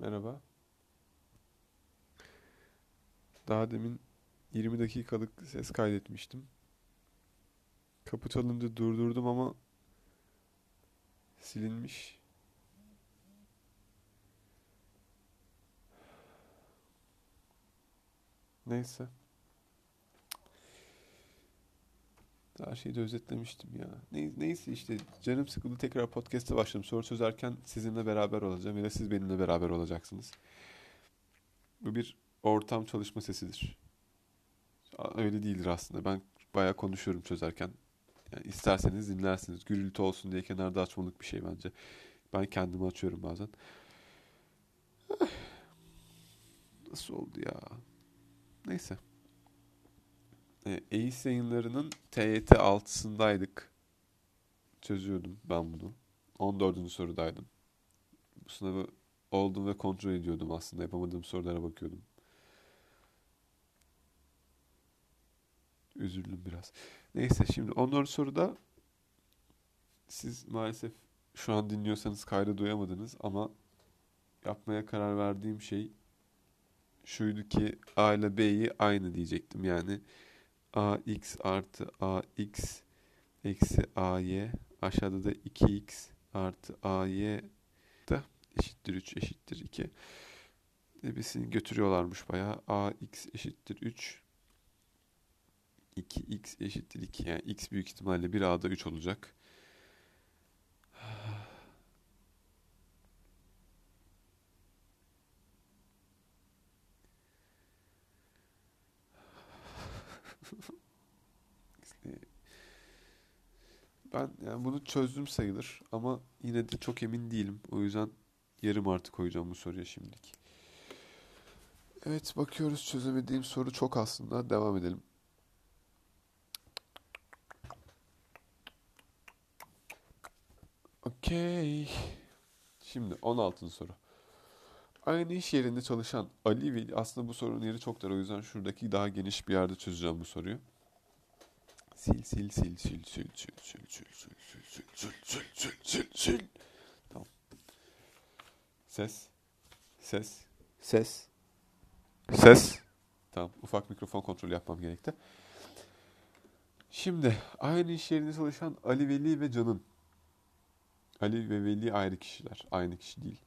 Merhaba. Daha demin 20 dakikalık ses kaydetmiştim. Kapı çalınca durdurdum ama silinmiş. Neyse. Her şeyi de özetlemiştim ya. Ne- Neyse işte canım sıkıldı tekrar podcast'e başladım. Soru çözerken sizinle beraber olacağım ya da siz benimle beraber olacaksınız. Bu bir ortam çalışma sesidir. Öyle değildir aslında. Ben bayağı konuşuyorum çözerken. Yani isterseniz dinlersiniz. Gürültü olsun diye kenarda açmalık bir şey bence. Ben kendimi açıyorum bazen. Nasıl oldu ya? Neyse. E, EİS yayınlarının TYT 6'sındaydık. Çözüyordum ben bunu. 14. sorudaydım. Bu sınavı oldum ve kontrol ediyordum aslında. Yapamadığım sorulara bakıyordum. Üzüldüm biraz. Neyse şimdi 14. soruda siz maalesef şu an dinliyorsanız kaydı duyamadınız ama yapmaya karar verdiğim şey şuydu ki A ile B'yi aynı diyecektim. Yani ax artı ax eksi ay aşağıda da 2x artı ay da eşittir 3 eşittir 2. Ebesini götürüyorlarmış bayağı. ax eşittir 3 2x eşittir 2. Yani x büyük ihtimalle bir a'da 3 olacak. Ben yani bunu çözdüm sayılır ama yine de çok emin değilim. O yüzden yarım artı koyacağım bu soruya şimdilik. Evet bakıyoruz çözemediğim soru çok aslında. Devam edelim. Okey. Şimdi 16. soru. Aynı iş yerinde çalışan Ali Veli aslında bu sorunun yeri çok dar o yüzden şuradaki daha geniş bir yerde çözeceğim bu soruyu. Sil sil sil sil sil sil sil sil sil sil sil sil sil sil sil sil. Tamam. Ses. Ses. Ses. Ses. Tamam. Ufak mikrofon kontrolü yapmam gerekti. Şimdi aynı iş yerinde çalışan Ali Veli ve Can'ın. Ali ve Veli ayrı kişiler. Aynı kişi değil.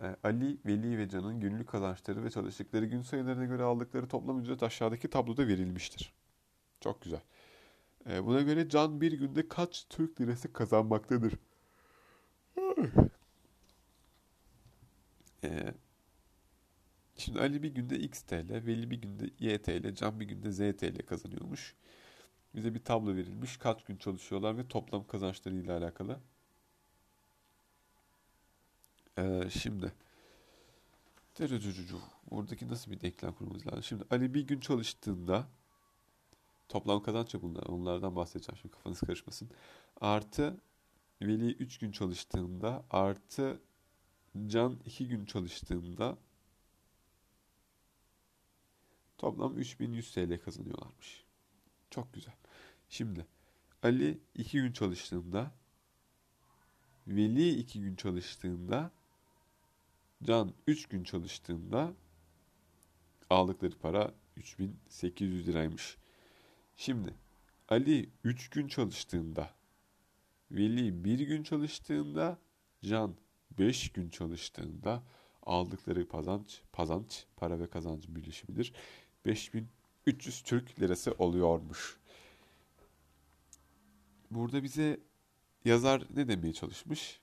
Ee, Ali, Veli ve Can'ın günlük kazançları ve çalıştıkları gün sayılarına göre aldıkları toplam ücret aşağıdaki tabloda verilmiştir. Çok güzel. Ee, buna göre Can bir günde kaç Türk lirası kazanmaktadır? Ee, şimdi Ali bir günde X TL, Veli bir günde Y TL, Can bir günde Z TL kazanıyormuş. Bize bir tablo verilmiş. Kaç gün çalışıyorlar ve toplam kazançlarıyla alakalı. Ee, şimdi buradaki nasıl bir denklem kurmamız lazım? Şimdi Ali bir gün çalıştığında toplam kazanç bunlar. Onlardan bahsedeceğim şimdi kafanız karışmasın. Artı Veli 3 gün çalıştığında artı Can 2 gün çalıştığında toplam 3100 TL kazanıyorlarmış. Çok güzel. Şimdi Ali 2 gün çalıştığında Veli 2 gün çalıştığında Can 3 gün çalıştığında aldıkları para 3800 liraymış. Şimdi Ali 3 gün çalıştığında, Veli 1 gün çalıştığında, Can 5 gün çalıştığında aldıkları kazanç, kazanç, para ve kazancın birleşimidir. 5300 Türk lirası oluyormuş. Burada bize yazar ne demeye çalışmış?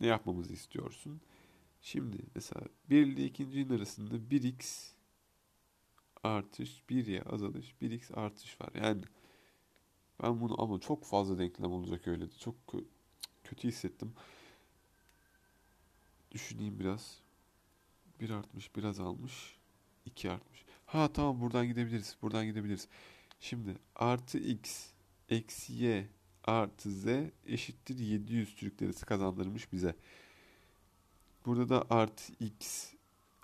Ne yapmamızı istiyorsun? Şimdi mesela 1 ile 2'nin arasında 1x artış, 1y azalış, 1x artış var. Yani ben bunu ama çok fazla denklem olacak öyle de. Çok kö- kötü hissettim. Düşüneyim biraz. 1 artmış, biraz almış. 2 artmış. Ha tamam buradan gidebiliriz. Buradan gidebiliriz. Şimdi artı x eksi y artı z eşittir 700 Türk lirası kazandırmış bize. Burada da artı x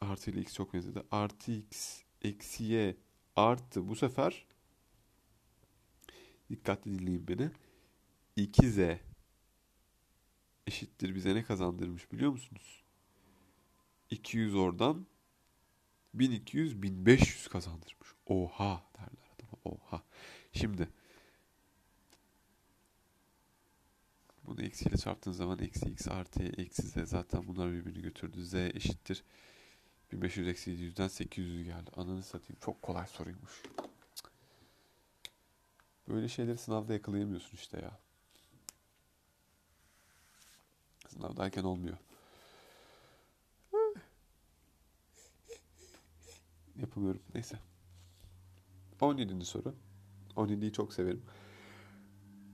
artı ile x çok benzedi. Artı x eksi y artı bu sefer dikkatli dinleyin beni. 2z eşittir bize ne kazandırmış biliyor musunuz? 200 oradan 1200 1500 kazandırmış. Oha derler adama. Oha. Şimdi bunu eksiyle çarptığın zaman eksi x artı eksi z zaten bunlar birbirini götürdü. z eşittir 1500 eksi 700'den 800 geldi. Ananı satayım. Çok kolay soruymuş. Böyle şeyleri sınavda yakalayamıyorsun işte ya. Sınavdayken olmuyor. Yapamıyorum. Neyse. 17. soru. 17'yi çok severim.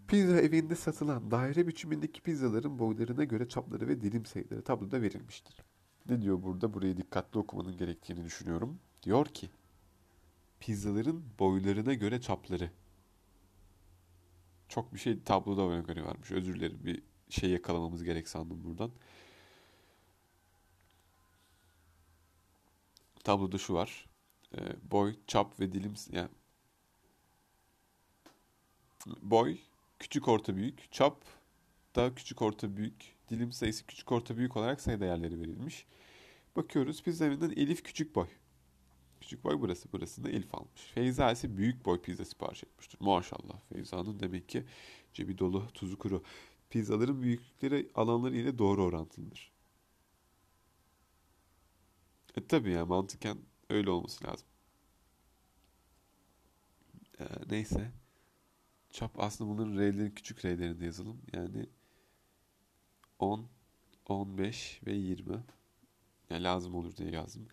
Pizza evinde satılan daire biçimindeki pizzaların boylarına göre çapları ve dilim sayıları tabloda verilmiştir. Ne diyor burada? Burayı dikkatli okumanın gerektiğini düşünüyorum. Diyor ki pizzaların boylarına göre çapları. Çok bir şey tabloda göre varmış. Özür dilerim. Bir şey yakalamamız gerek sandım buradan. Tabloda şu var. E, boy, çap ve dilim yani boy küçük orta büyük, çap da küçük orta büyük, dilim sayısı küçük orta büyük olarak sayı değerleri verilmiş. Bakıyoruz pizza evinden Elif küçük boy. Küçük boy burası. Burasında Elif almış. Feyza ise büyük boy pizza sipariş etmiştir. Maşallah. Feyza'nın demek ki cebi dolu, tuzu kuru. Pizzaların büyüklükleri alanları ile doğru orantılıdır. E tabi ya mantıken öyle olması lazım. Ee, neyse. Çap aslında bunların R'leri küçük R'lerinde yazalım. Yani 10, 15 ve 20. Yani lazım olur diye yazdım.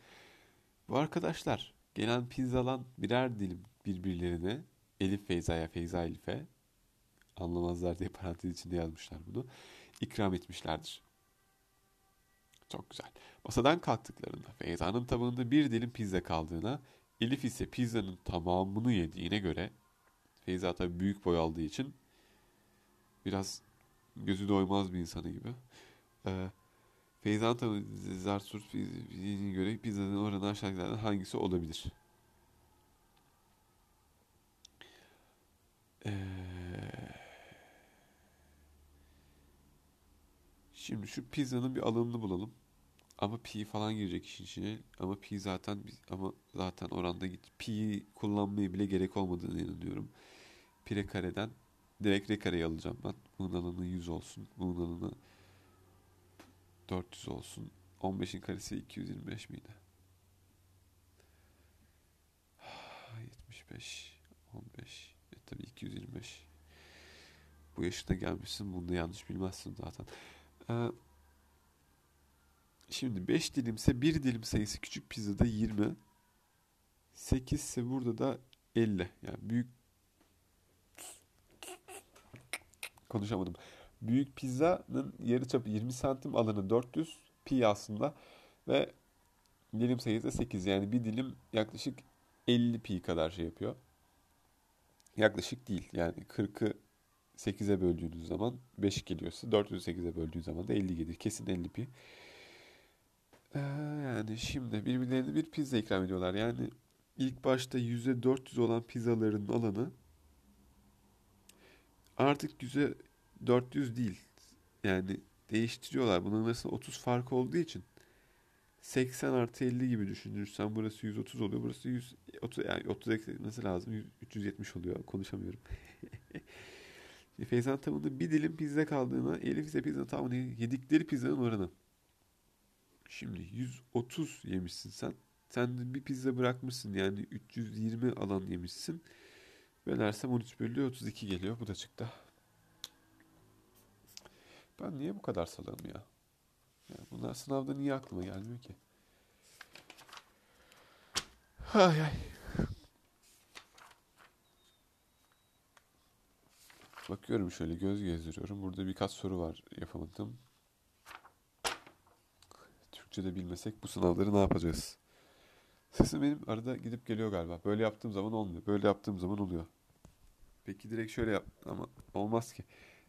Bu arkadaşlar gelen pizzalan birer dilim birbirlerine Elif Feyza'ya, Feyza Elif'e anlamazlar diye parantez içinde yazmışlar bunu. ikram etmişlerdir. Çok güzel. Masadan kalktıklarında Feyza'nın tabağında bir dilim pizza kaldığına, Elif ise pizzanın tamamını yediğine göre Feyza tabii büyük boy aldığı için biraz gözü doymaz bir insanı gibi. Ee, Feyza'nın tabii Zarsurt bildiğine göre pizzanın oranı aşağıdakilerden hangisi olabilir? Ee, şimdi şu pizzanın bir alanını bulalım. Ama pi falan girecek işin içine. Ama pi zaten ama zaten oranda git. Pi kullanmaya bile gerek olmadığını inanıyorum. Pire kareden direkt re kareyi alacağım ben. Bunun alanı 100 olsun. Bunun alanı 400 olsun. 15'in karesi 225 miydi? 75 15 e tabii 225 bu yaşına gelmişsin bunu da yanlış bilmezsin zaten. Ee, Şimdi 5 dilimse 1 dilim sayısı küçük pizzada 20. 8 ise burada da 50. Yani büyük konuşamadım. Büyük pizzanın yarı çapı 20 santim alanı 400 pi aslında ve dilim sayısı 8 yani bir dilim yaklaşık 50 pi kadar şey yapıyor. Yaklaşık değil yani 40'ı 8'e böldüğünüz zaman 5 geliyorsa 408'e böldüğünüz zaman da 50 gelir. Kesin 50 pi. Ee, yani şimdi birbirlerine bir pizza ikram ediyorlar. Yani ilk başta %400 olan pizzaların alanı artık %400 değil. Yani değiştiriyorlar. Bunların arasında 30 fark olduğu için 80 artı 50 gibi düşünürsen burası 130 oluyor. Burası 100, 30, yani 30 eklenmesi lazım. 100, 370 oluyor. Konuşamıyorum. Feyzan tamında bir dilim pizza kaldığına Elif ise pizza tamamını yedikleri pizzanın oranı. Şimdi 130 yemişsin sen. Sen bir pizza bırakmışsın yani 320 alan yemişsin. Bölersem 13 bölü 32 geliyor. Bu da çıktı. Ben niye bu kadar salağım ya? Yani bunlar sınavda niye aklıma gelmiyor ki? Hay ay. Bakıyorum şöyle göz gezdiriyorum. Burada birkaç soru var yapamadım. Türkçe de bilmesek bu sınavları ne yapacağız? Sesim benim arada gidip geliyor galiba. Böyle yaptığım zaman olmuyor. Böyle yaptığım zaman oluyor. Peki direkt şöyle yap ama olmaz ki.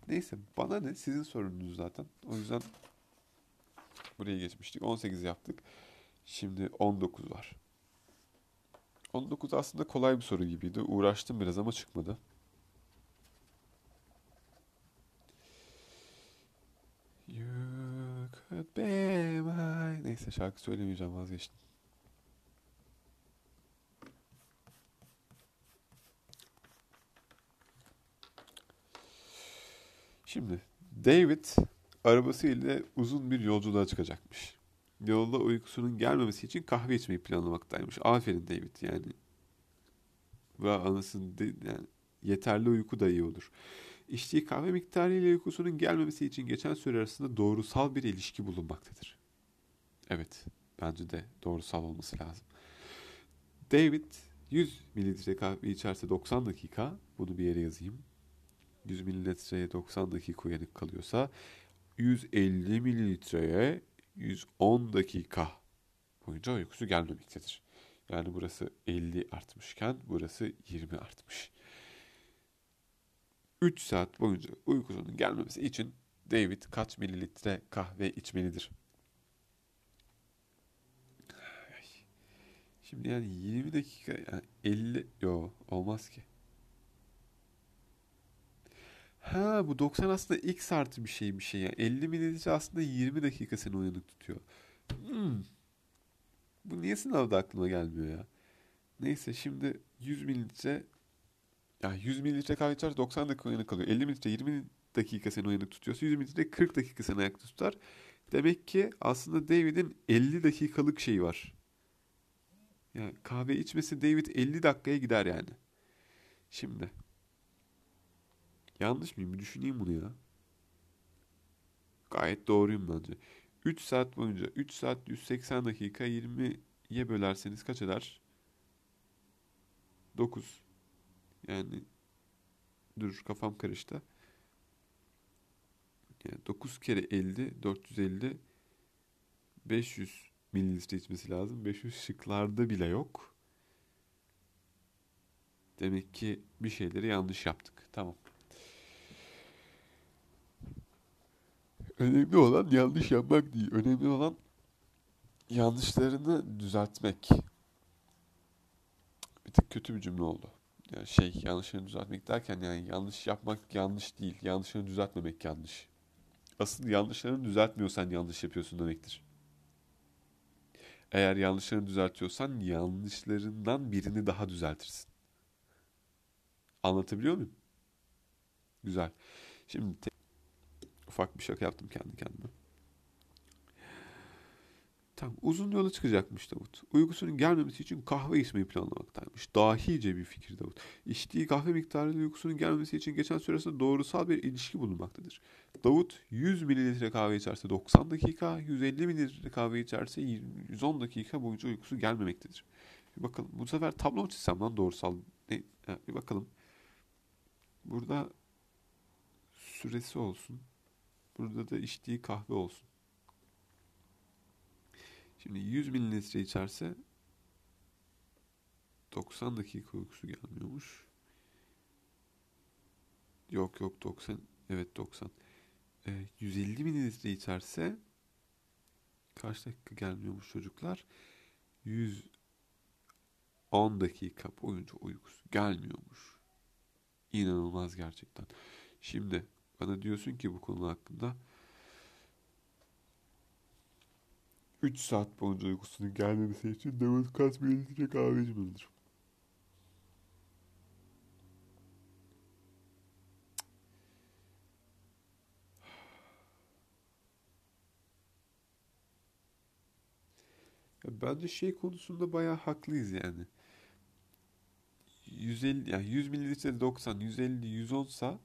Neyse bana ne sizin sorununuz zaten. O yüzden buraya geçmiştik. 18 yaptık. Şimdi 19 var. 19 aslında kolay bir soru gibiydi. Uğraştım biraz ama çıkmadı. You could be my... Neyse şarkı söylemeyeceğim vazgeçtim. Şimdi David arabasıyla uzun bir yolculuğa çıkacakmış. Yolda uykusunun gelmemesi için kahve içmeyi planlamaktaymış. Aferin David yani. Ve anasının de, yani yeterli uyku da iyi olur. İçtiği kahve miktarı ile uykusunun gelmemesi için geçen süre arasında doğrusal bir ilişki bulunmaktadır. Evet, bence de doğrusal olması lazım. David 100 mililitre kahve içerse 90 dakika, bunu bir yere yazayım. 100 mililitreye 90 dakika uyanık kalıyorsa 150 mililitreye 110 dakika boyunca uykusu gelmemektedir. Yani burası 50 artmışken burası 20 artmış. 3 saat boyunca uykusunun gelmemesi için David kaç mililitre kahve içmelidir? Şimdi yani 20 dakika yani 50 yo olmaz ki. Ha bu 90 aslında x artı bir şey bir şey yani 50 mililitre aslında 20 dakika seni uyanık tutuyor. Hmm. Bu niye sınavda aklıma gelmiyor ya? Neyse şimdi 100 mililitre ya 100 mililitre kahve içer 90 dakika uyanık kalıyor. 50 mililitre 20 dakika seni uyanık tutuyorsa 100 mililitre 40 dakika seni ayakta tutar. Demek ki aslında David'in 50 dakikalık şeyi var. Yani kahve içmesi David 50 dakikaya gider yani. Şimdi. Yanlış mıyım? Bir düşüneyim bunu ya. Gayet doğruyum bence. 3 saat boyunca 3 saat 180 dakika 20'ye bölerseniz kaç eder? 9. Yani dur kafam karıştı. Yani 9 kere 50 450 500 mililitre içmesi lazım. 500 şıklarda bile yok. Demek ki bir şeyleri yanlış yaptık. Tamam. Önemli olan yanlış yapmak değil. Önemli olan yanlışlarını düzeltmek. Bir tık kötü bir cümle oldu. Yani şey yanlışlarını düzeltmek derken yani yanlış yapmak yanlış değil. Yanlışlarını düzeltmemek yanlış. Asıl yanlışlarını düzeltmiyorsan yanlış yapıyorsun demektir. Eğer yanlışlarını düzeltiyorsan yanlışlarından birini daha düzeltirsin. Anlatabiliyor muyum? Güzel. Şimdi ufak bir şaka yaptım kendi kendime. Tamam, uzun yola çıkacakmış Davut. Uykusunun gelmemesi için kahve içmeyi planlamaktaymış. Dahice bir fikir Davut. İçtiği kahve miktarıyla uykusunun gelmemesi için geçen süresinde doğrusal bir ilişki bulunmaktadır. Davut 100 mililitre kahve içerse 90 dakika, 150 mililitre kahve içerse 110 dakika boyunca uykusu gelmemektedir. Bir bakalım. Bu sefer tablo mu çizsem lan doğrusal? Ne? Ha, bir bakalım. Burada süresi olsun. Burada da içtiği kahve olsun. Şimdi 100 mililitre içerse 90 dakika uykusu gelmiyormuş. Yok yok 90. Evet 90. Ee, 150 mililitre içerse kaç dakika gelmiyormuş çocuklar? 110 dakika boyunca uykusu gelmiyormuş. İnanılmaz gerçekten. Şimdi bana diyorsun ki bu konu hakkında 3 saat boyunca uykusunun gelmemesi için Davut kaç mililitre kahve içmelidir? Bence şey konusunda bayağı haklıyız yani. 150 yani 100 mililitre 90, 150, 110 sa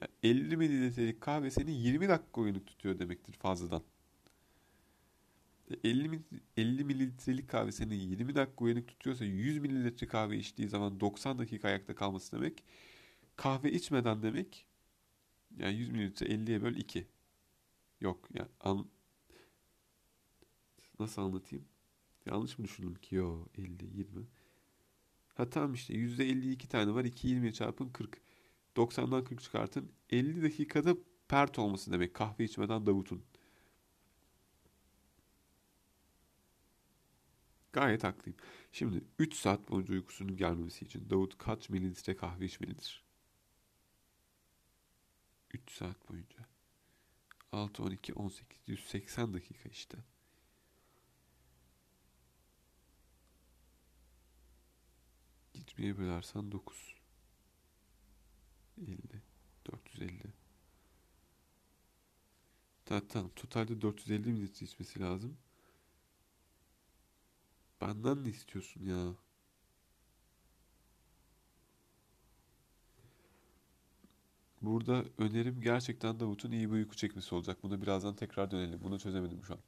yani 50 mililitrelik kahve seni 20 dakika uyanık tutuyor demektir fazladan. 50, 50 mililitrelik kahve seni 20 dakika uyanık tutuyorsa 100 mililitre kahve içtiği zaman 90 dakika ayakta kalması demek. Kahve içmeden demek yani 100 mililitre 50'ye böl 2. Yok yani an, nasıl anlatayım? Yanlış mı düşündüm ki? Yo 50, 20. Ha tamam işte %52 tane var. 2 20 çarpın 40. 90'dan 40 çıkartın. 50 dakikada pert olması demek kahve içmeden Davut'un. Gayet haklıyım. Şimdi 3 saat boyunca uykusunun gelmemesi için Davut kaç mililitre kahve içmelidir? 3 saat boyunca. 6, 12, 18, 180 dakika işte. Gitmeye bölersen 9. 50. 450. Tamam, tamam. Totalde 450 mililitre içmesi lazım. Benden ne istiyorsun ya? Burada önerim gerçekten Davut'un iyi bir uyku çekmesi olacak. Buna birazdan tekrar dönelim. Bunu çözemedim şu an.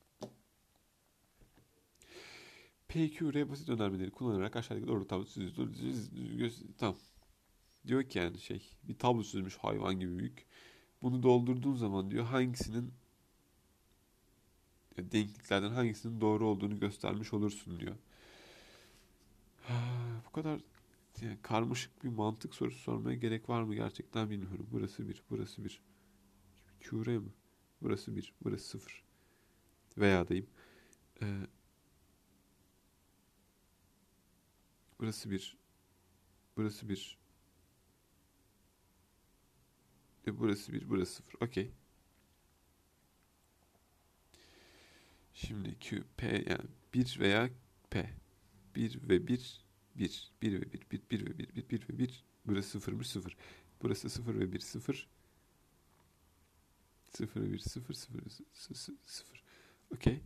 PQR basit önermeleri kullanarak aşağıdaki doğru tablo. Tamam. Diyor ki yani şey bir tablo çizmiş hayvan gibi büyük. Bunu doldurduğun zaman diyor hangisinin denkliklerden hangisinin doğru olduğunu göstermiş olursun diyor. Bu kadar yani karmaşık bir mantık sorusu sormaya gerek var mı gerçekten bilmiyorum. Burası bir, burası bir. Küre mi? Burası bir, burası sıfır. Veya diyeyim. Ee, burası bir, burası bir. E burası bir, burası sıfır. Okey. Şimdi Q, P yani 1 veya P. 1 ve 1 1 1 ve 1 1 1 ve 1 1 1 ve 1 burası 0'mış 0. Burası 0 ve 1 0. 0 ve 1 0 0 0 0. Okey.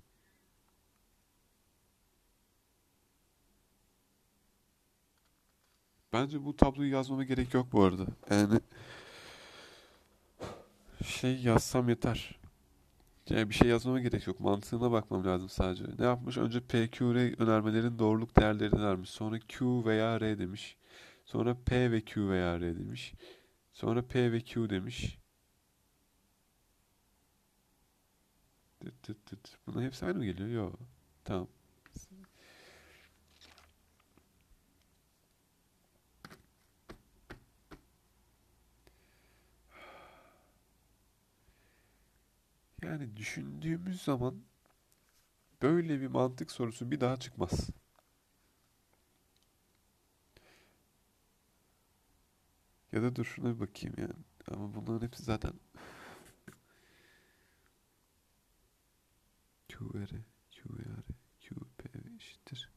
Bence bu tabloyu yazmama gerek yok bu arada. Yani şey yazsam yeter. Yani bir şey yazmama gerek yok. Mantığına bakmam lazım sadece. Ne yapmış? Önce PQR önermelerin doğruluk değerlerini vermiş. Sonra Q veya R demiş. Sonra P ve Q veya R demiş. Sonra P ve Q demiş. Tıt tıt tıt. Bunlar hepsi aynı mı geliyor? Yok. Tamam. Yani düşündüğümüz zaman böyle bir mantık sorusu bir daha çıkmaz. Ya da dur şuna bir bakayım yani. Ama bunların hepsi zaten QR, QR, QP eşittir.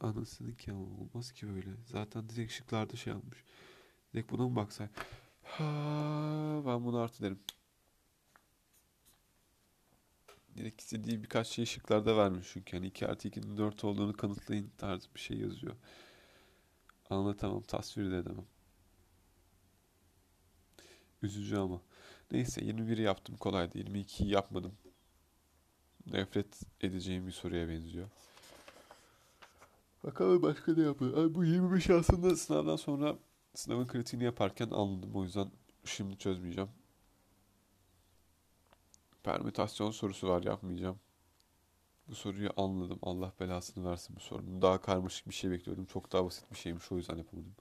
Anasını ki ama olmaz ki böyle. Zaten direkt şıklarda şey almış. Direkt buna mı baksak? Ha, ben bunu artı derim. Direkt istediği birkaç şey şıklarda vermiş çünkü. Yani 2 artı 2'nin 4 olduğunu kanıtlayın tarzı bir şey yazıyor. Anlatamam, tasvir de edemem. Üzücü ama. Neyse 21'i yaptım kolaydı. 22'yi yapmadım. Nefret edeceğim bir soruya benziyor. Bakalım başka ne yapıyor. bu 25 aslında sınavdan sonra Sınavın kritiğini yaparken anladım. O yüzden şimdi çözmeyeceğim. Permütasyon sorusu var yapmayacağım. Bu soruyu anladım. Allah belasını versin bu sorunun. Daha karmaşık bir şey bekliyordum. Çok daha basit bir şeymiş. O yüzden yapamadım.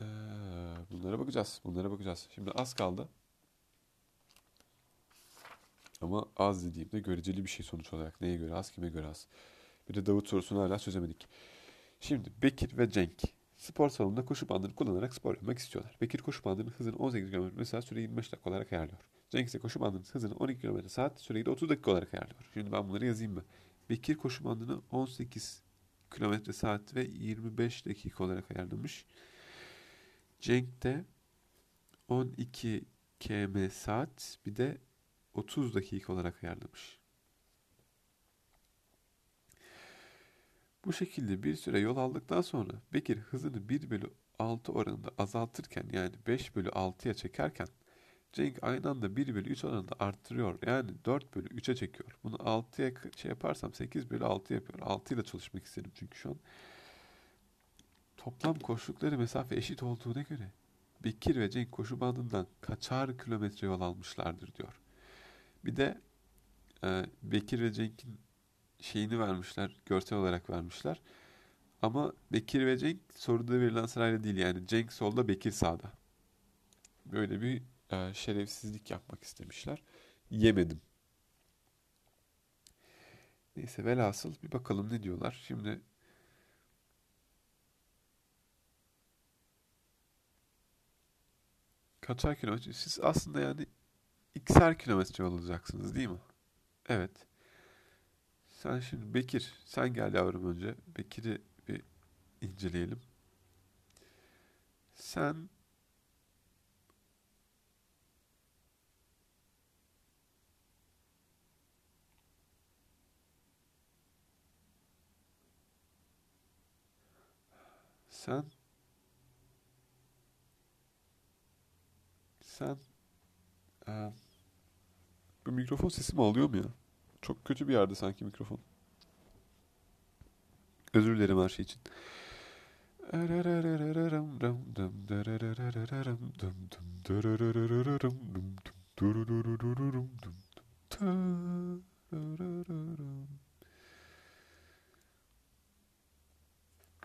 Ee, bunlara bakacağız. Bunlara bakacağız. Şimdi az kaldı. Ama az dediğimde göreceli bir şey sonuç olarak. Neye göre az, kime göre az. Bir de Davut sorusunu hala çözemedik. Şimdi Bekir ve Cenk spor salonunda koşu bandını kullanarak spor yapmak istiyorlar. Bekir koşu bandının hızını 18 km mesela süre 25 dakika olarak ayarlıyor. Cenk ise koşu bandının hızını 12 km saat süreyi de 30 dakika olarak ayarlıyor. Şimdi ben bunları yazayım mı? Bekir koşu bandını 18 km saat ve 25 dakika olarak ayarlamış. Cenk de 12 km saat bir de 30 dakika olarak ayarlamış. Bu şekilde bir süre yol aldıktan sonra Bekir hızını 1 bölü 6 oranında azaltırken yani 5 bölü 6'ya çekerken Cenk aynı anda 1 bölü 3 oranında arttırıyor. Yani 4 bölü 3'e çekiyor. Bunu 6'ya şey yaparsam 8 bölü 6 yapıyor. 6 ile çalışmak istedim çünkü şu an. Toplam koştukları mesafe eşit olduğuna göre Bekir ve Cenk koşu bandından kaçar kilometre yol almışlardır diyor. Bir de e, Bekir ve Cenk'in şeyini vermişler, görsel olarak vermişler. Ama Bekir ve Cenk soruda verilen sırayla değil yani Cenk solda Bekir sağda. Böyle bir e, şerefsizlik yapmak istemişler. Yemedim. Neyse velhasıl bir bakalım ne diyorlar. Şimdi kaçar kilometre? Siz aslında yani x'er kilometre yol alacaksınız değil mi? Evet. Sen şimdi Bekir, sen gel yavrum önce. Bekir'i bir inceleyelim. Sen sen sen e, bu mikrofon sesimi alıyor mu ya? Çok kötü bir yerde sanki mikrofon. Özür dilerim her şey için.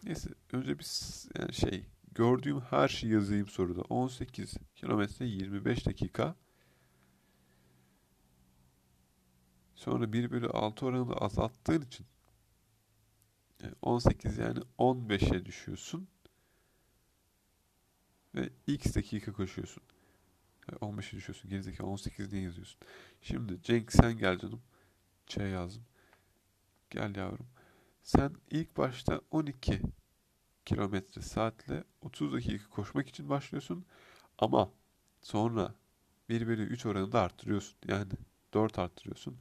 Neyse önce bir yani şey gördüğüm her şeyi yazayım soruda. 18 kilometre 25 dakika. Sonra 1 bölü 6 oranını azalttığın için 18 yani 15'e düşüyorsun. Ve x dakika koşuyorsun. 15'e düşüyorsun. Gerizekalı 18 niye yazıyorsun? Şimdi Cenk sen gel canım. Ç yazdım. Gel yavrum. Sen ilk başta 12 kilometre saatle 30 dakika koşmak için başlıyorsun. Ama sonra 1 bölü 3 oranında arttırıyorsun. Yani 4 arttırıyorsun.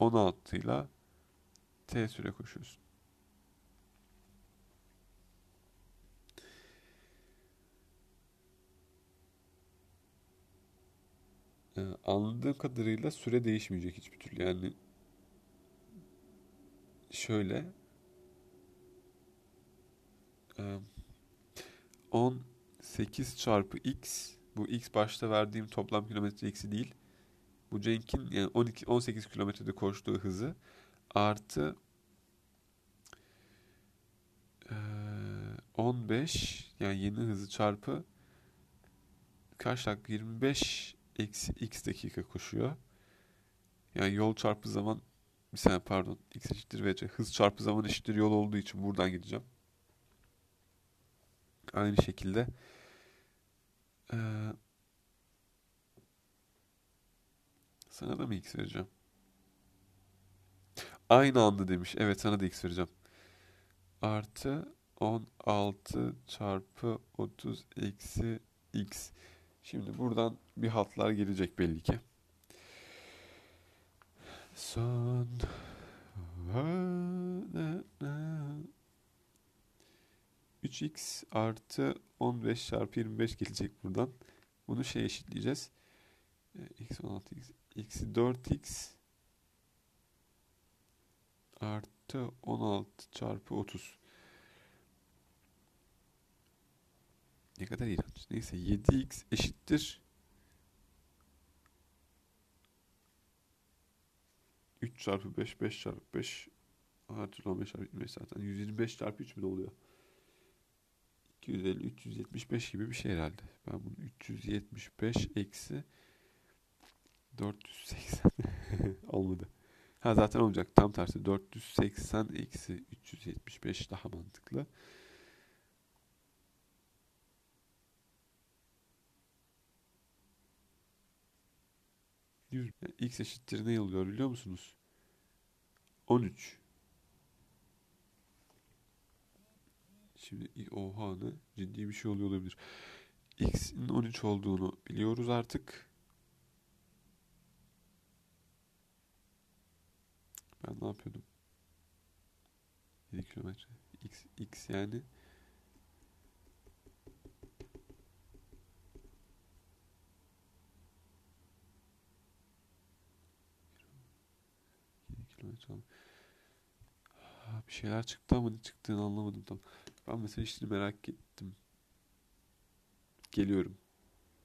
16 ile T süre koşuyorsun. Ee, anladığım kadarıyla süre değişmeyecek hiçbir türlü. Yani şöyle 18 çarpı x bu x başta verdiğim toplam kilometre x'i değil. Bu Cenk'in yani 12 18 kilometrede koştuğu hızı artı 15 yani yeni hızı çarpı kaç dakika 25 eksi x dakika koşuyor. Yani yol çarpı zaman bir saniye pardon x eşittir vc hız çarpı zaman eşittir yol olduğu için buradan gideceğim. Aynı şekilde ee, sana da mı x vereceğim? Aynı anda demiş. Evet sana da x vereceğim. Artı 16 çarpı 30 eksi x. Şimdi buradan bir hatlar gelecek belli ki. Son 3x artı 15 çarpı 25 gelecek buradan. Bunu şey eşitleyeceğiz. x 16x eksi 4x artı 16 çarpı 30. Ne kadar iğrenç. Neyse 7x eşittir. 3 çarpı 5, 5 çarpı 5 artı 15 çarpı 25 zaten. 125 çarpı 3 mü oluyor? 250, 375 gibi bir şey herhalde. Ben bunu 375 eksi 480 olmadı. Ha zaten olacak. Tam tersi 480 eksi 375 daha mantıklı. X eşittir ne oluyor biliyor musunuz? 13. Şimdi oha ne? Ciddi bir şey oluyor olabilir. X'in 13 olduğunu biliyoruz artık. Ben ne yapıyordum? 7 kilometre. X, X yani 7 kilometre. Bir şeyler çıktı ama ne çıktığını anlamadım tam. Ben mesela işte merak ettim. Geliyorum.